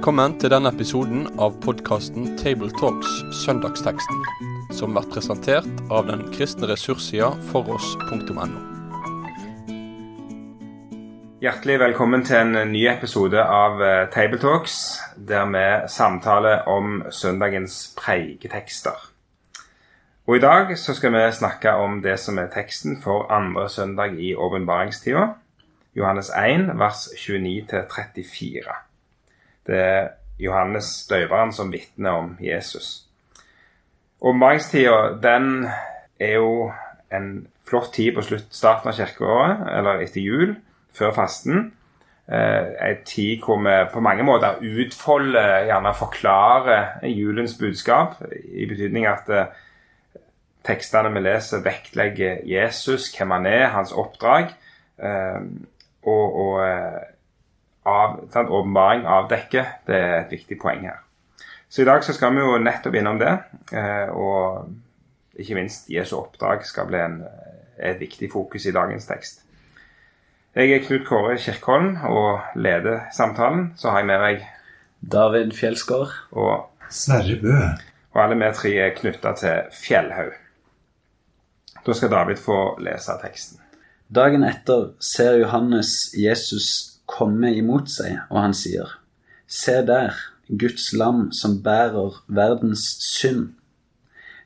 Velkommen til denne episoden av podkasten Tabletalks Søndagsteksten, som blir presentert av den kristne ressurssida foross.no. Hjertelig velkommen til en ny episode av eh, Tabletalks, der vi samtaler om søndagens preiketekster. Og I dag så skal vi snakke om det som er teksten for andre søndag i åpenbaringstida. Johannes 1, vers 29-34. Det er Johannes døveren som vitner om Jesus. Åpenbaringstida den er jo en flott tid på slutt, starten av kirkeåret, eller etter jul, før fasten. Eh, en tid hvor vi på mange måter utfolder, gjerne forklarer julens budskap. I betydning at eh, tekstene vi leser, vektlegger Jesus, hvem han er, hans oppdrag. Eh, og, og av, åpenbaring avdekker. Det er et viktig poeng her. Så i dag så skal vi jo nettopp innom det. Og ikke minst Jesu oppdrag skal bli en, et viktig fokus i dagens tekst. Jeg er Knut Kåre Kirkholm og leder samtalen. Så har jeg med meg David Fjelsgård. Og Sverre Bø. Og alle vi tre er knytta til Fjellhaug. Da skal David få lese teksten. Dagen etter ser Johannes Jesus komme imot seg, og han sier, Se der, Guds lam som bærer verdens synd.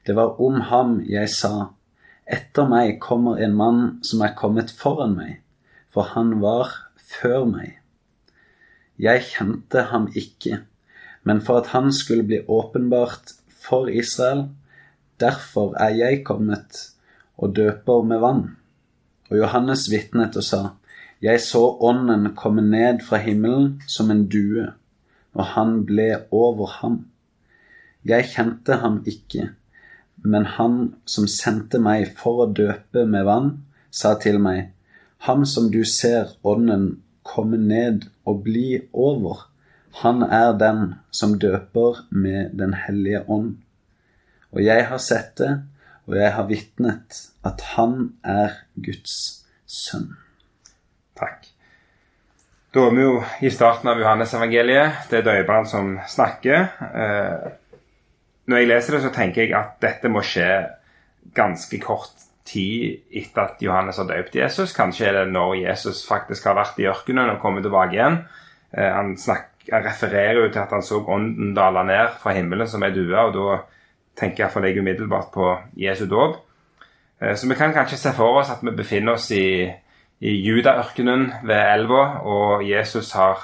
Det var om ham jeg sa, Etter meg kommer en mann som er kommet foran meg, for han var før meg. Jeg kjente ham ikke, men for at han skulle bli åpenbart for Israel, derfor er jeg kommet og døper med vann. Og Johannes vitnet og sa, Jeg så Ånden komme ned fra himmelen som en due, og han ble over ham. Jeg kjente ham ikke, men han som sendte meg for å døpe med vann, sa til meg, Ham som du ser Ånden komme ned og bli over, han er den som døper med Den hellige ånd. Og jeg har sett det, og jeg har vitnet at han er Guds sønn. Takk. Da er vi jo i starten av Johannes-evangeliet. Det er døperen som snakker. Eh, når jeg leser det, så tenker jeg at dette må skje ganske kort tid etter at Johannes har døpt Jesus. Kanskje er det når Jesus faktisk har vært i ørkenen og kommet tilbake igjen. Eh, han, snakker, han refererer jo til at han så ånden dale ned fra himmelen som ei due. og da tenker iallfall jeg umiddelbart på Jesu dåp. Eh, så vi kan kanskje se for oss at vi befinner oss i, i Judaørkenen ved elva, og Jesus har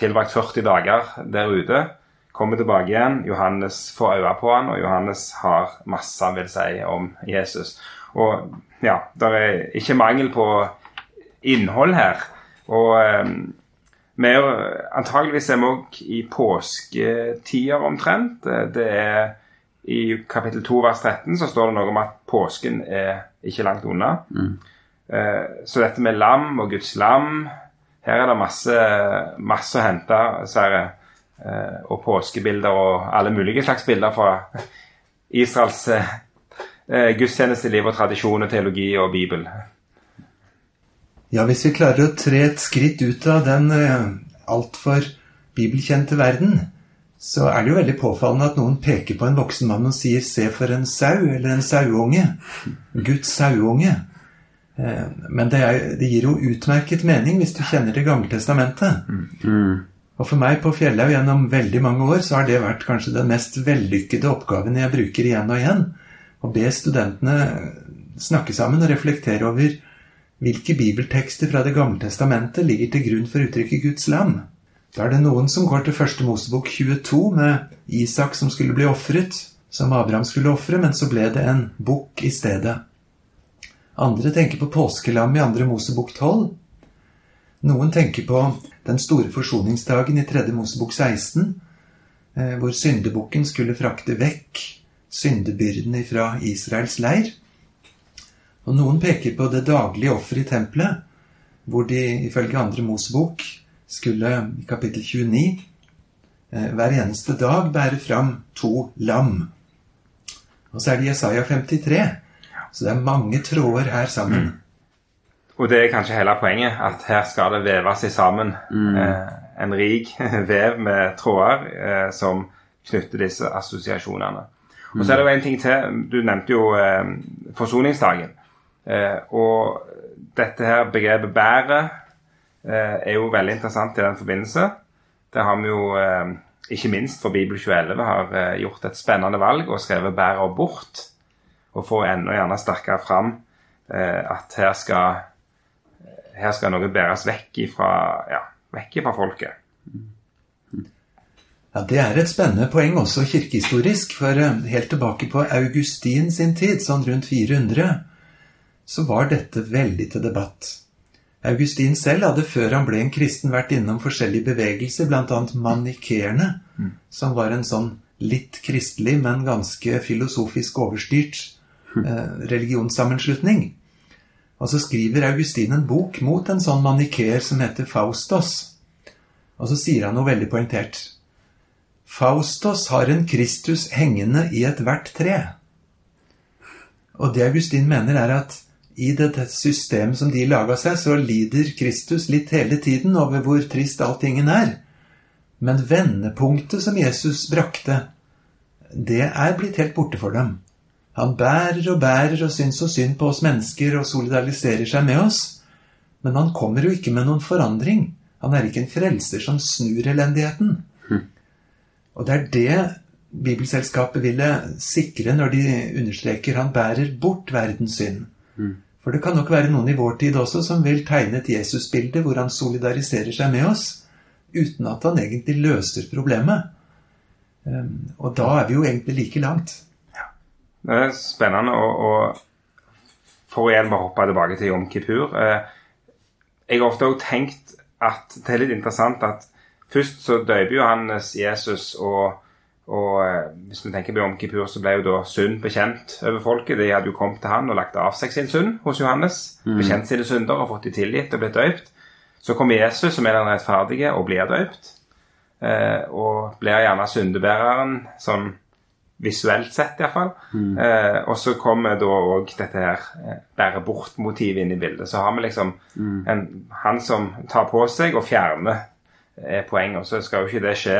tilbrakt 40 dager der ute. Kommer tilbake igjen, Johannes får øye på han, og Johannes har masse vil si om Jesus. Og ja, det er ikke mangel på innhold her. Og eh, vi er, antageligvis er vi òg i påsketider omtrent. Det er i kapittel 2 vers 13 så står det noe om at påsken er ikke langt unna. Mm. Eh, så dette med lam og Guds lam Her er det masse, masse å hente. Sverre. Eh, og påskebilder og alle mulige slags bilder fra Israels eh, gudstjenesteliv og tradisjon og teologi og Bibel. Ja, hvis vi klarer å tre et skritt ut av den altfor bibelkjente verden, så er det jo veldig påfallende at noen peker på en voksen mann og sier 'se for en sau', eller en sauunge. Guds sauunge. Eh, men det, er, det, gir jo utmerket mening hvis du kjenner Det gamle testamentet. Mm. Og for meg på Fjellhaug gjennom veldig mange år så har det vært kanskje den mest vellykkede oppgaven jeg bruker igjen og igjen. Å be studentene snakke sammen og reflektere over hvilke bibeltekster fra Det gamle testamentet ligger til grunn for uttrykket Guds lam. Da er det noen som går til første Mosebok 22 med Isak som skulle bli ofret, som Abraham skulle ofre, men så ble det en bukk i stedet. Andre tenker på påskelam i andre Mosebok 12. Noen tenker på den store forsoningsdagen i tredje Mosebok 16, eh, hvor syndebukken skulle frakte vekk syndebyrdene fra Israels leir. Og noen peker på det daglige offeret i tempelet, hvor de ifølge andre Mosebok skulle i kapittel 29 eh, hver eneste dag bære fram to lam. Og så er det Jesaja 53. Så det er mange tråder her sammen. Og det er kanskje hele poenget, at her skal det veves i sammen eh, en rik vev med tråder eh, som knytter disse assosiasjonene. Og så er det jo en ting til. Du nevnte jo eh, forsoningsdagen. Eh, og dette her begrepet 'bæret' eh, er jo veldig interessant i den forbindelse. Det har vi jo, eh, ikke minst for Bibel 2011, har eh, gjort et spennende valg og skrevet 'bærer bort'. Og få enda gjerne sterkere fram eh, at her skal, her skal noe bæres vekk ifra, ja, vekk ifra folket. Ja, Det er et spennende poeng også kirkehistorisk, for eh, helt tilbake på Augustin sin tid, sånn rundt 400, så var dette veldig til debatt. Augustin selv hadde før han ble en kristen vært innom forskjellige bevegelser, bl.a. manikeerne, som var en sånn litt kristelig, men ganske filosofisk overstyrt religionssammenslutning. Og så skriver Augustin en bok mot en sånn manikeer som heter Faustos. Og så sier han noe veldig poengtert. Faustos har en Kristus hengende i ethvert tre. Og det Augustin mener, er at i dette systemet som de laga seg, så lider Kristus litt hele tiden over hvor trist alltingen er. Men vendepunktet som Jesus brakte, det er blitt helt borte for dem. Han bærer og bærer og syns så synd på oss mennesker og solidariserer seg med oss. Men han kommer jo ikke med noen forandring. Han er ikke en frelser som snur elendigheten. Og det er det Bibelselskapet ville sikre når de understreker han bærer bort verdens synd. For det kan nok være noen i vår tid også som vil tegne et Jesusbilde hvor han solidariserer seg med oss, uten at han egentlig løser problemet. Um, Og da er vi jo egentlig like langt. Det er spennende å, å For å igjen bare hoppe tilbake til Jom Kippur. Eh, jeg har ofte også tenkt at det er litt interessant at først så døper Johannes Jesus, og, og eh, hvis vi tenker på Jom Kippur, så ble jo da synd bekjent over folket. De hadde jo kommet til han og lagt av seg sin synd hos Johannes. Bekjent sine synder og fått de tilgitt og blitt døypt. Så kommer Jesus, som er den rettferdige, og blir døypt. Eh, og blir gjerne syndebæreren sånn visuelt sett, iallfall. Mm. Eh, og så kommer da òg dette her eh, bære bort-motivet inn i bildet. Så har vi liksom en, han som tar på seg og fjerner, er poenget. Og så skal jo ikke det skje.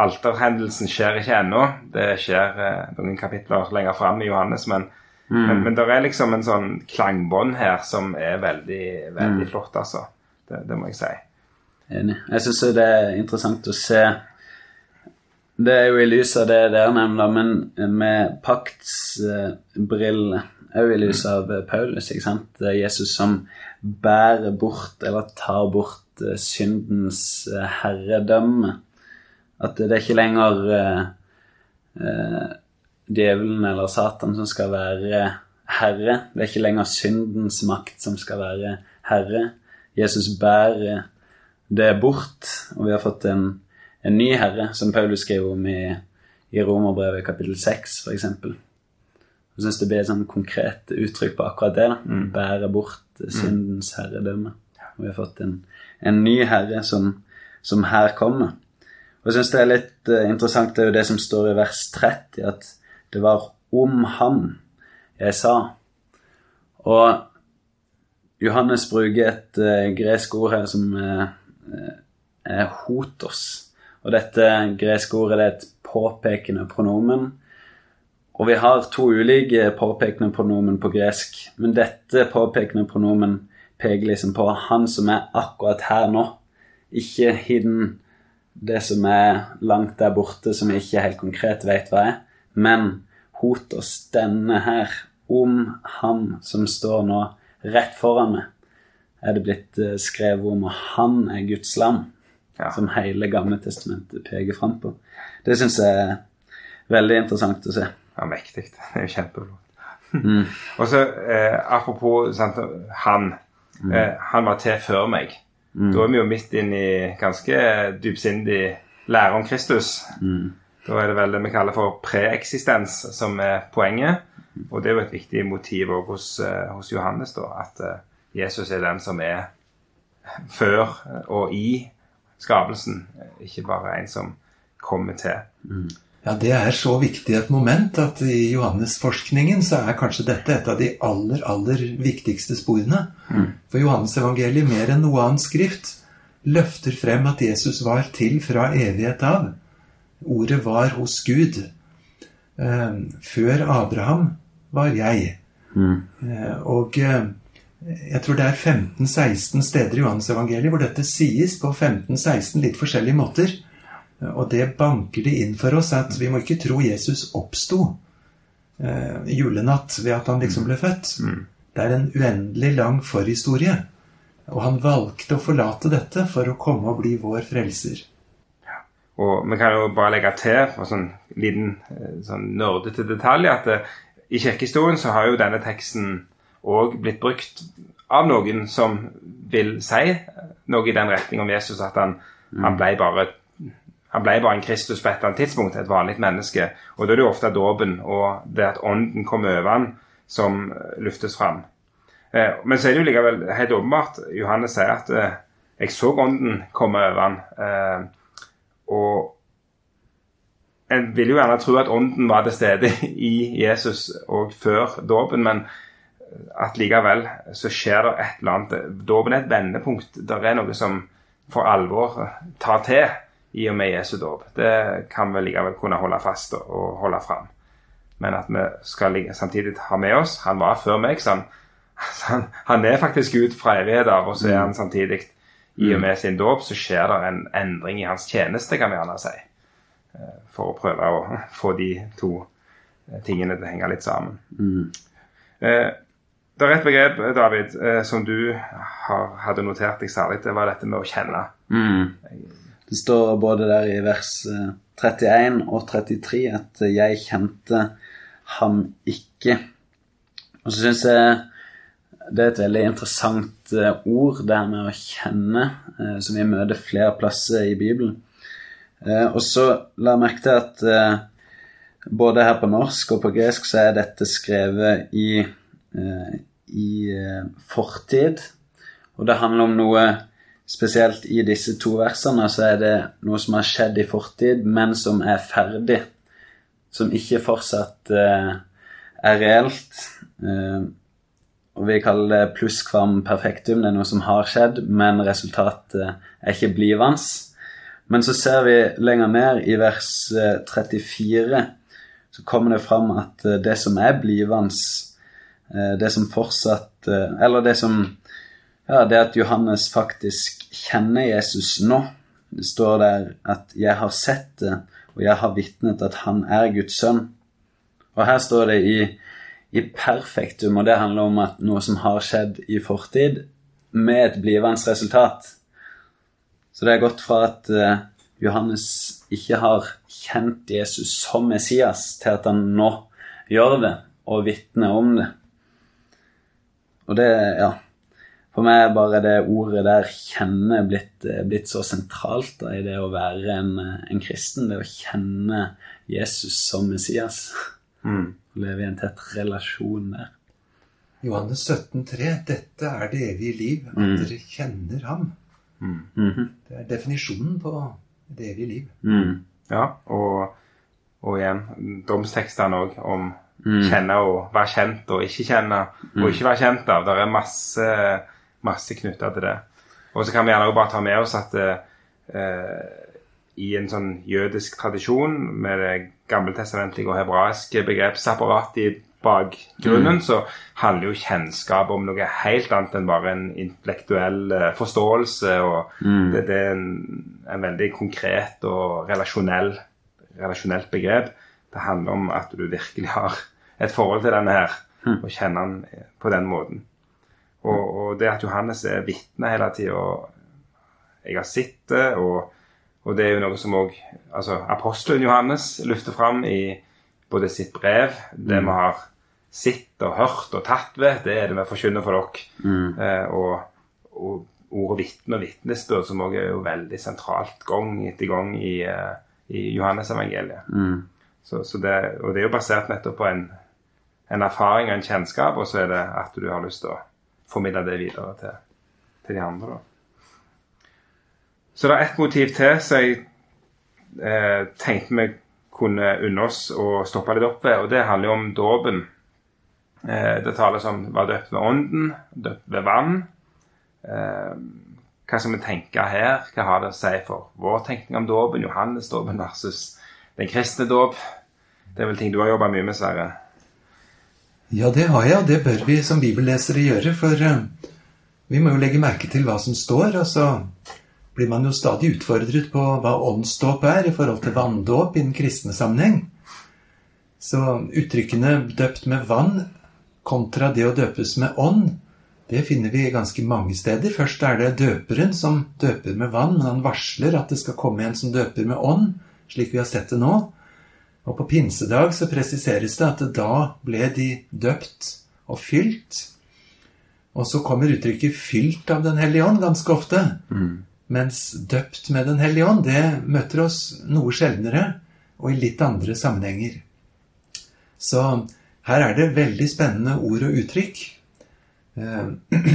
Alterhendelsen skjer ikke ennå. Det skjer eh, noen kapitler lenger fram i Johannes. Men, men, men det er liksom en sånn klangbånd her som er veldig, veldig flott, altså. Det, det må jeg si. Enig. Jeg syns det er interessant å se Det er jo i lys av det dere nevner, men med paktsbrillene. Òg i lys av Paulus, ikke sant. Det er Jesus som bærer bort, eller tar bort, eh, syndens eh, herredømme. At det er ikke lenger eh, eh, djevelen eller Satan som skal være herre. Det er ikke lenger syndens makt som skal være herre. Jesus bærer det bort, og vi har fått en, en ny herre, som Paulus skriver om i, i Romerbrevet kapittel 6, f.eks. Jeg syns det blir et sånn konkret uttrykk på akkurat det. da, Bære bort syndens herredømme. Og vi har fått en, en ny herre som, som her kommer. Og jeg syns det er litt eh, interessant, det er jo det som står i vers 30, at det var om ham jeg sa. Og Johannes bruker et uh, gresk ord her som uh, er hotos. Og dette greske ordet det er et påpekende pronomen. Og vi har to ulike påpekende pronomen på gresk, men dette påpekende pronomen peker liksom på han som er akkurat her nå. Ikke hidden det som er langt der borte, som vi ikke helt konkret vet hva er. Men hotos, denne her, om han som står nå rett foran meg, er det blitt eh, skrevet om, og han er Guds lam. Ja. Som hele Gamle testamentet peker fram på. Det syns jeg er veldig interessant å se. Ja, mektig. Det er jo kjempeflott. Og så eh, apropos sant, han. Eh, han var til før meg. Da er vi jo midt inn i ganske dypsindig lære om Kristus. Da er det vel det vi kaller for preeksistens som er poenget. Og det er jo et viktig motiv også hos, eh, hos Johannes, da, at eh, Jesus er den som er før og i skapelsen, ikke bare en som kommer til. Ja, Det er så viktig et moment at i Johannes-forskningen så er kanskje dette et av de aller, aller viktigste sporene. For Johannes-evangeliet, mer enn noe annet skrift, løfter frem at Jesus var til fra evighet av. Ordet var hos Gud. Eh, før Abraham var jeg. Mm. og eh, jeg tror det er 15-16 steder i Johannes-evangeliet hvor dette sies på 15-16 litt forskjellige måter. Og det banker det inn for oss at vi må ikke tro Jesus oppsto eh, julenatt ved at han liksom ble født. Det er en uendelig lang forhistorie. Og han valgte å forlate dette for å komme og bli vår frelser. Og vi kan jo bare legge til for sånn liten eh, sånn nerdete detalj at eh, i kirkehistorien så har jo denne teksten òg blitt brukt av noen som vil si noe i den retning om Jesus, at han, han ble bare han ble bare en Kristus på et eller annet tidspunkt, et vanlig menneske. Og da er det jo ofte dåpen og det at ånden kommer over han som eh, luftes fram. Eh, men så er det jo likevel helt åpenbart Johannes sier at eh, 'jeg så ånden komme over han'. Eh, og en vil jo gjerne tro at ånden var til stede i Jesus og før dåpen, men at likevel så skjer det et eller annet. Dåpen er et vendepunkt. Det er noe som for alvor tar til i og med Jesu dåp. Det kan vi likevel kunne holde fast og holde fram. Men at vi skal samtidig ha med oss Han var før meg, så han, han, han er faktisk Gud fra evighet av, og så er han samtidig i og med sin dåp så skjer det en endring i hans tjeneste, kan vi gjerne si. Eh, For å prøve å få de to eh, tingene til å henge litt sammen. Eh, Det er et begrep, David, eh, som du har, hadde notert deg særlig. Det var dette med å kjenne. Det står både der i vers eh, 31 og 33 at eh, 'jeg kjente ham ikke'. Og så syns jeg det er et veldig interessant eh, ord, det her med å kjenne, eh, som vi møter flere plasser i Bibelen. Eh, Og så la jeg merke til at eh, både her på norsk og på gresk så er dette skrevet i, eh, i eh, fortid. Og det handler om noe spesielt i disse to versene, så er det noe som har skjedd i fortid, men som er ferdig. Som ikke fortsatt eh, er reelt. Eh, og vi kaller det plusskvam perfektum. Det er noe som har skjedd, men resultatet er ikke blivende. Men så ser vi lenger ned i vers eh, 34, så kommer det fram at eh, det som er blivende, eh, det som fortsatt eh, Eller det som Ja, det at Johannes faktisk kjenner Jesus nå. Det står der at 'jeg har sett det, og jeg har vitnet at han er Guds sønn'. Og her står det i, i perfektum, og det handler om at noe som har skjedd i fortid, med et blivende resultat. Så det er gått fra at uh, Johannes ikke har kjent Jesus som Messias, til at han nå gjør det, og vitner om det. Og det, ja For meg er bare det ordet der 'kjenne' blitt, eh, blitt så sentralt da, i det å være en, eh, en kristen. Det å kjenne Jesus som Messias. Mm. Og leve i en tett relasjon der. Johannes 17,3.: Dette er det evige liv, at Mm. dere kjenner ham. Mhm. Det er definisjonen på det evige liv. Mm. Ja, og, og igjen domstekstene òg om Mm. Kjenne og være kjent og ikke kjenne og ikke være kjent av. Det er masse, masse knytta til det. Og så kan vi gjerne bare ta med oss at eh, i en sånn jødisk tradisjon med det gammeltestamentlige og hebraiske begrepsapparatet i bakgrunnen, så handler jo kjennskap om noe helt annet enn bare en intellektuell eh, forståelse. og Mm. det, det er en, en veldig konkret og relasjonell, relasjonelt begrep. Det handler om at du virkelig har et forhold til denne her, og kjenner den på den måten. Og, og det at Johannes er vitne hele tida, jeg har sett det, og, og det er jo noe som òg altså, apostelen Johannes løfter fram i både sitt brev, det vi har sett og hørt og tatt ved, det er det vi forkynner for dere. Mm. Eh, og, og ordet vitne og vitnesbyrd, som også er jo veldig sentralt gang etter gang i, eh, i Johannes-evangeliet. Mm. Så, så det, og det er jo basert nettopp på en, en erfaring og en kjennskap, og så er det at du har lyst til å formidle det videre til, til de andre. Da. Så det er ett motiv til som jeg eh, tenkte vi kunne unne oss å stoppe litt opp ved, og det handler jo om dåpen. Eh, det tales om var døpt ved ånden, døpt ved vann. Eh, hva skal vi tenke her? Hva har det å si for vår tenkning om dåpen? Johannes-dåpen versus den kristne dåp. Det er vel ting du har jobba mye med, Sverre? Ja, det har jeg, og det bør vi som bibellesere gjøre. For uh, vi må jo legge merke til hva som står. Og så blir man jo stadig utfordret på hva åndsdåp er i forhold til vanndåp i den kristne sammenheng. Så uttrykkene 'døpt med vann' kontra det å døpes med ånd, det finner vi ganske mange steder. Først er det døperen som døper med vann, men han varsler at det skal komme en som døper med ånd, slik vi har sett det nå. Og på pinsedag så presiseres det at da ble de døpt og fylt. Og så kommer uttrykket 'fylt av Den hellige ånd' ganske ofte. Mm. Mens 'døpt med Den hellige ånd' det møter oss noe sjeldnere og i litt andre sammenhenger. Så her er det veldig spennende ord og uttrykk. Eh,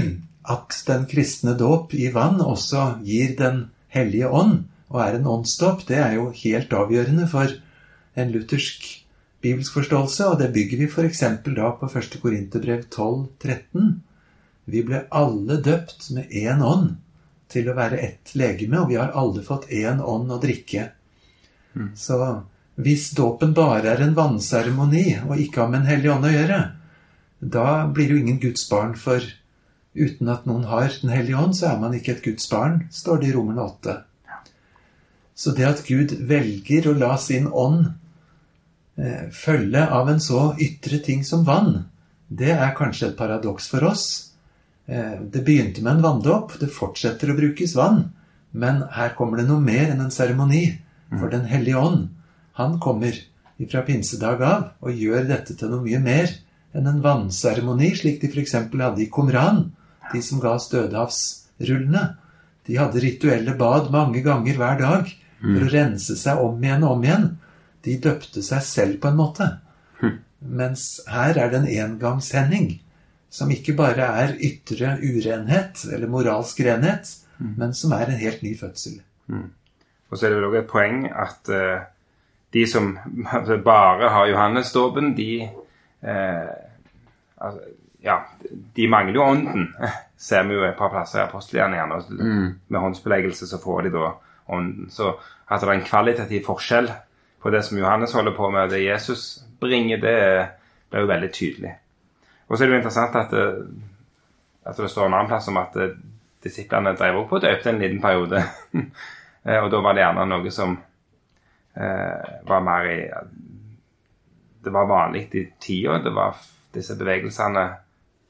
at den kristne dåp i vann også gir Den hellige ånd og er en åndsdåp, det er jo helt avgjørende for en luthersk bibelsk forståelse, og det bygger vi f.eks. da på 1. Korinterbrev 12, 13. Vi ble alle døpt med én ånd til å være ett legeme, og vi har alle fått én ånd å drikke. Mm. Så hvis dåpen bare er en vannseremoni og ikke har med en hellig ånd å gjøre, da blir det jo ingen Guds barn, for uten at noen har Den hellige ånd, så er man ikke et Guds barn, står det i Romerne 8. Så det at Gud velger å la sin ånd Eh, følge av en så ytre ting som vann, det er kanskje et paradoks for oss. Eh, det begynte med en vanndåp, det fortsetter å brukes vann. Men her kommer det noe mer enn en seremoni. For Den hellige ånd, han kommer fra pinsedag av og gjør dette til noe mye mer enn en vannseremoni, slik de f.eks. hadde i Qumran, de som ga stødehavsrullene. De hadde rituelle bad mange ganger hver dag for å rense seg om igjen og om igjen de døpte seg selv på en måte. Hm. Mens her er det en engangshending som ikke bare er ytre urenhet eller moralsk renhet, hm. men som er en helt ny fødsel. Mm. Og så er det vel også et poeng at uh, de som bare har Johannesdåpen, de uh, altså, ja, de mangler jo ånden. Ser vi jo et par plasser i apostelgjerningene. Mm. Med håndsbeleggelse så får de da ånden. Så at det er en kvalitativ forskjell på det som Johannes holder på med, og det Jesus bringer, det blir jo veldig tydelig. Og så er det jo interessant at det, at det står en annen plass om at eh, disiplene drev opp og døpte en liten periode. Eh, og da var det gjerne noe som eh, var mer i Det var vanlig i tida. Det var disse bevegelsene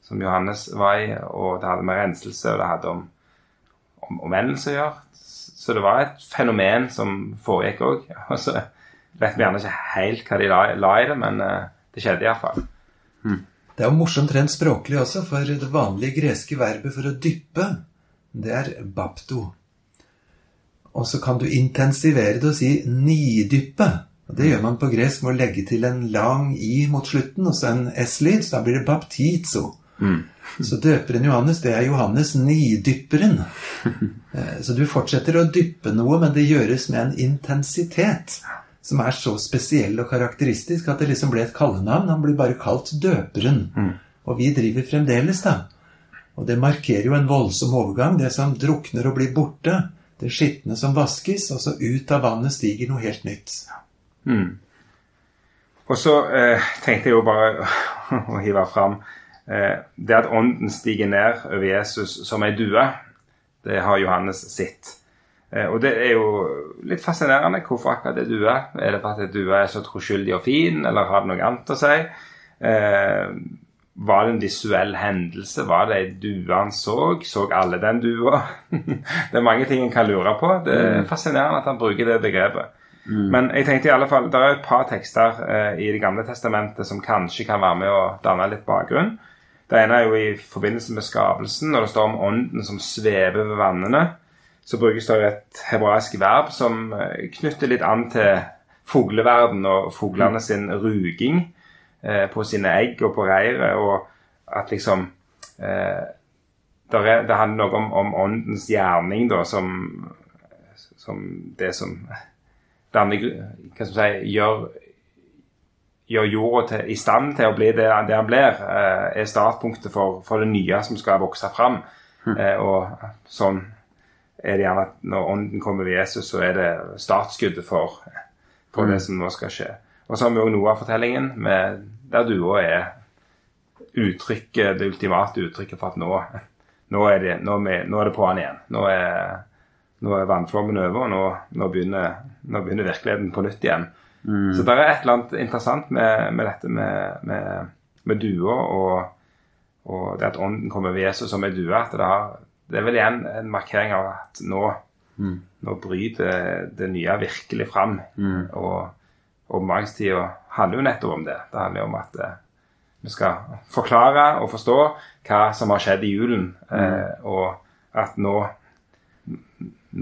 som Johannes var i, og det hadde med renselse og det hadde om, om omvendelse å gjøre. Så det var et fenomen som foregikk òg. vet vi gjerne ikke helt hva de la, la i det, men uh, det skjedde iallfall. Mm. Det er jo morsomt rent språklig også, for det vanlige greske verbet for å dyppe, det er bapto. Og så kan du intensivere det og si nidyppe. Og Det gjør man på gresk med å legge til en lang i mot slutten og så en s-lyd. Så da blir det baptizo. Mm. Så døperen Johannes, det er Johannes nidypperen. Eh, så du fortsetter å dyppe noe, men det gjøres med en intensitet som er så spesiell og karakteristisk at det liksom ble et kallenavn. Han blir bare kalt Døperen. Mm. Og vi driver fremdeles, da. Og det markerer jo en voldsom overgang. Det som drukner og blir borte. Det skitne som vaskes, og så ut av vannet stiger noe helt nytt. Mm. Og så eh, tenkte jeg jo bare å hive fram det at ånden stiger ned over Jesus som ei due. Det har Johannes sitt. Eh, og det er jo litt fascinerende. Hvorfor akkurat det due? Er det fordi due er så troskyldig og fin, eller har det noe annet å si? Eh, var det en visuell hendelse? Var det ei due han så? Så alle den dua? det er mange ting en kan lure på. Det er mm. fascinerende at han bruker det begrepet. Mm. Men jeg tenkte i alle fall, det er et par tekster eh, i Det gamle testamentet som kanskje kan være med å danne litt bakgrunn. Det ene er jo i forbindelse med skapelsen, når det står om ånden som svever ved vannene så brukes det et hebraisk verb som eh, knytter litt an til fugleverden og fuglene sin ruging eh, på sine egg og på reiret, og at liksom eh, er, det, handler noe om, om åndens gjerning, da, som, som, det som danner hva skal vi si, gjør, gjør jorda til, i stand til å bli det, det han blir, eh, er startpunktet for, for det nye som skal vokse fram. Eh, og sånn er det gjerne at når ånden kommer ved Jesus, så er det startskuddet for, for det som nå skal skje. Og så har vi òg noe av fortellingen med, der du òg er uttrykket, det ultimate uttrykket for at nå, nå, er, det, nå, vi, nå er det på'n igjen. Nå er, nå er vannflommen over, og nå, nå, begynner, nå begynner virkeligheten på nytt igjen. Så det er et eller annet interessant med, med dette med, med, med dua og, og det at ånden kommer ved Jesus som er due. At det, har, det er vel igjen en markering av at nå, nå bryter det nye virkelig fram. Og åpenbaringstida handler jo nettopp om det. Det handler jo om at eh, vi skal forklare og forstå hva som har skjedd i julen, eh, og at nå,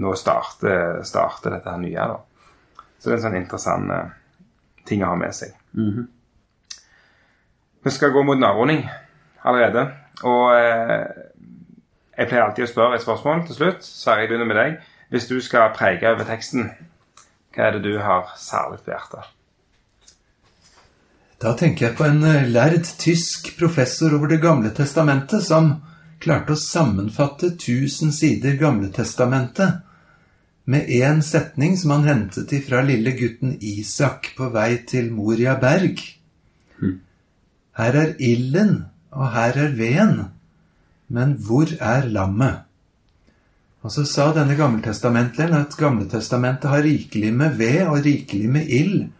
nå starter, starter dette her nye. da. Så det er en sånn interessant uh, ting å ha med seg. Vi skal gå mot en avrunding allerede. Og uh, jeg pleier alltid å spørre et spørsmål til slutt. Sverre, jeg begynner med deg. Hvis du skal preke over teksten, hva er det du har særlig på hjertet? Da tenker jeg på en eh, lærd tysk professor over Det gamle testamentet som klarte å sammenfatte 1000 sider Gamle testamentet med én setning som han hentet ifra lille gutten Isak på vei til Moria berg. Her er ilden, og her er veden, men hvor er lammet? Og så sa denne gammeltestamenteren at Gamletestamentet har rikelig med ved og rikelig med ild.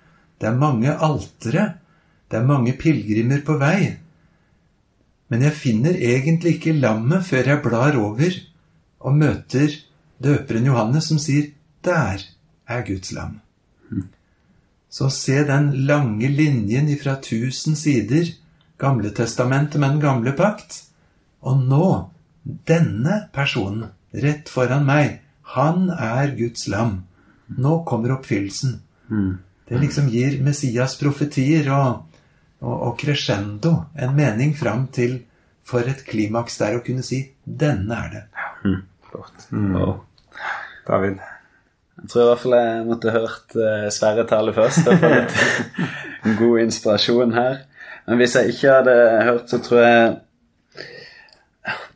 Det er mange altere, det er mange pilegrimer på vei. Men jeg finner egentlig ikke lammet før jeg blar over og møter døperen Johannes som sier 'Der er Guds lam'. Så se den lange linjen ifra tusen sider, Gamletestamentet med den gamle pakt. Og nå, denne personen, rett foran meg, han er Guds lam. Nå kommer oppfyllelsen. Det liksom gir Messias profetier og, og, og crescendo en mening fram til for et klimaks der å kunne si 'denne er det'. Flott. Wow. David? Jeg tror i hvert fall jeg måtte hørt uh, Sverre tale først. Jeg få litt god inspirasjon her. Men hvis jeg ikke hadde hørt, så tror jeg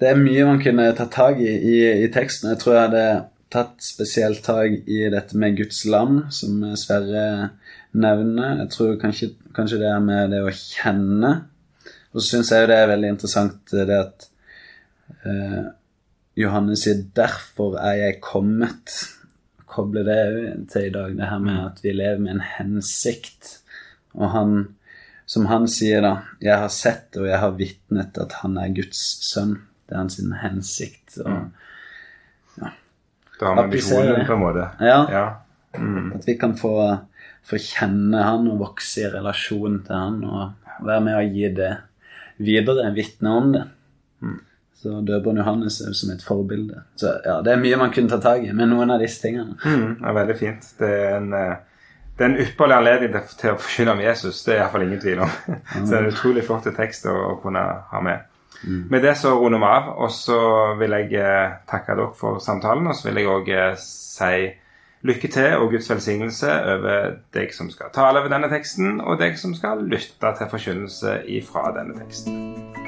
det er mye man kunne tatt tak i, i i teksten. Jeg tror jeg hadde tatt spesielt tak i dette med Guds lam, som Sverre nevner. Jeg tror kanskje, kanskje det er med det å kjenne. Og så syns jeg jo det er veldig interessant det at eh, Johannes sier 'derfor er jeg kommet'. Koble det til i dag, det her med at vi lever med en hensikt. Og han, som han sier da 'Jeg har sett og jeg har vitnet at han er Guds sønn'. Det er hans hensikt. Og Da har vi visjonen på en måte. Ja. ja. Mm. at vi kan få, få kjenne han og vokse i relasjon til han og være med å gi det videre, vitne om det. Så døperen Johannes er som et forbilde. Så ja, det er mye man kunne ta tak i med noen av disse tingene. Mm, det er veldig fint. Det er en, eh, det er en ypperlig anledning til, å forkynne om Jesus. Det er iallfall ingen tvil om. Så det er en utrolig flott tekst å, å kunne ha med. Med det så runder vi av, og så vil jeg eh, takke dere for samtalen. Og så vil jeg òg eh, si lykke til og Guds velsignelse over deg som skal tale over denne teksten, og deg som skal lytte til forkynnelse ifra denne teksten.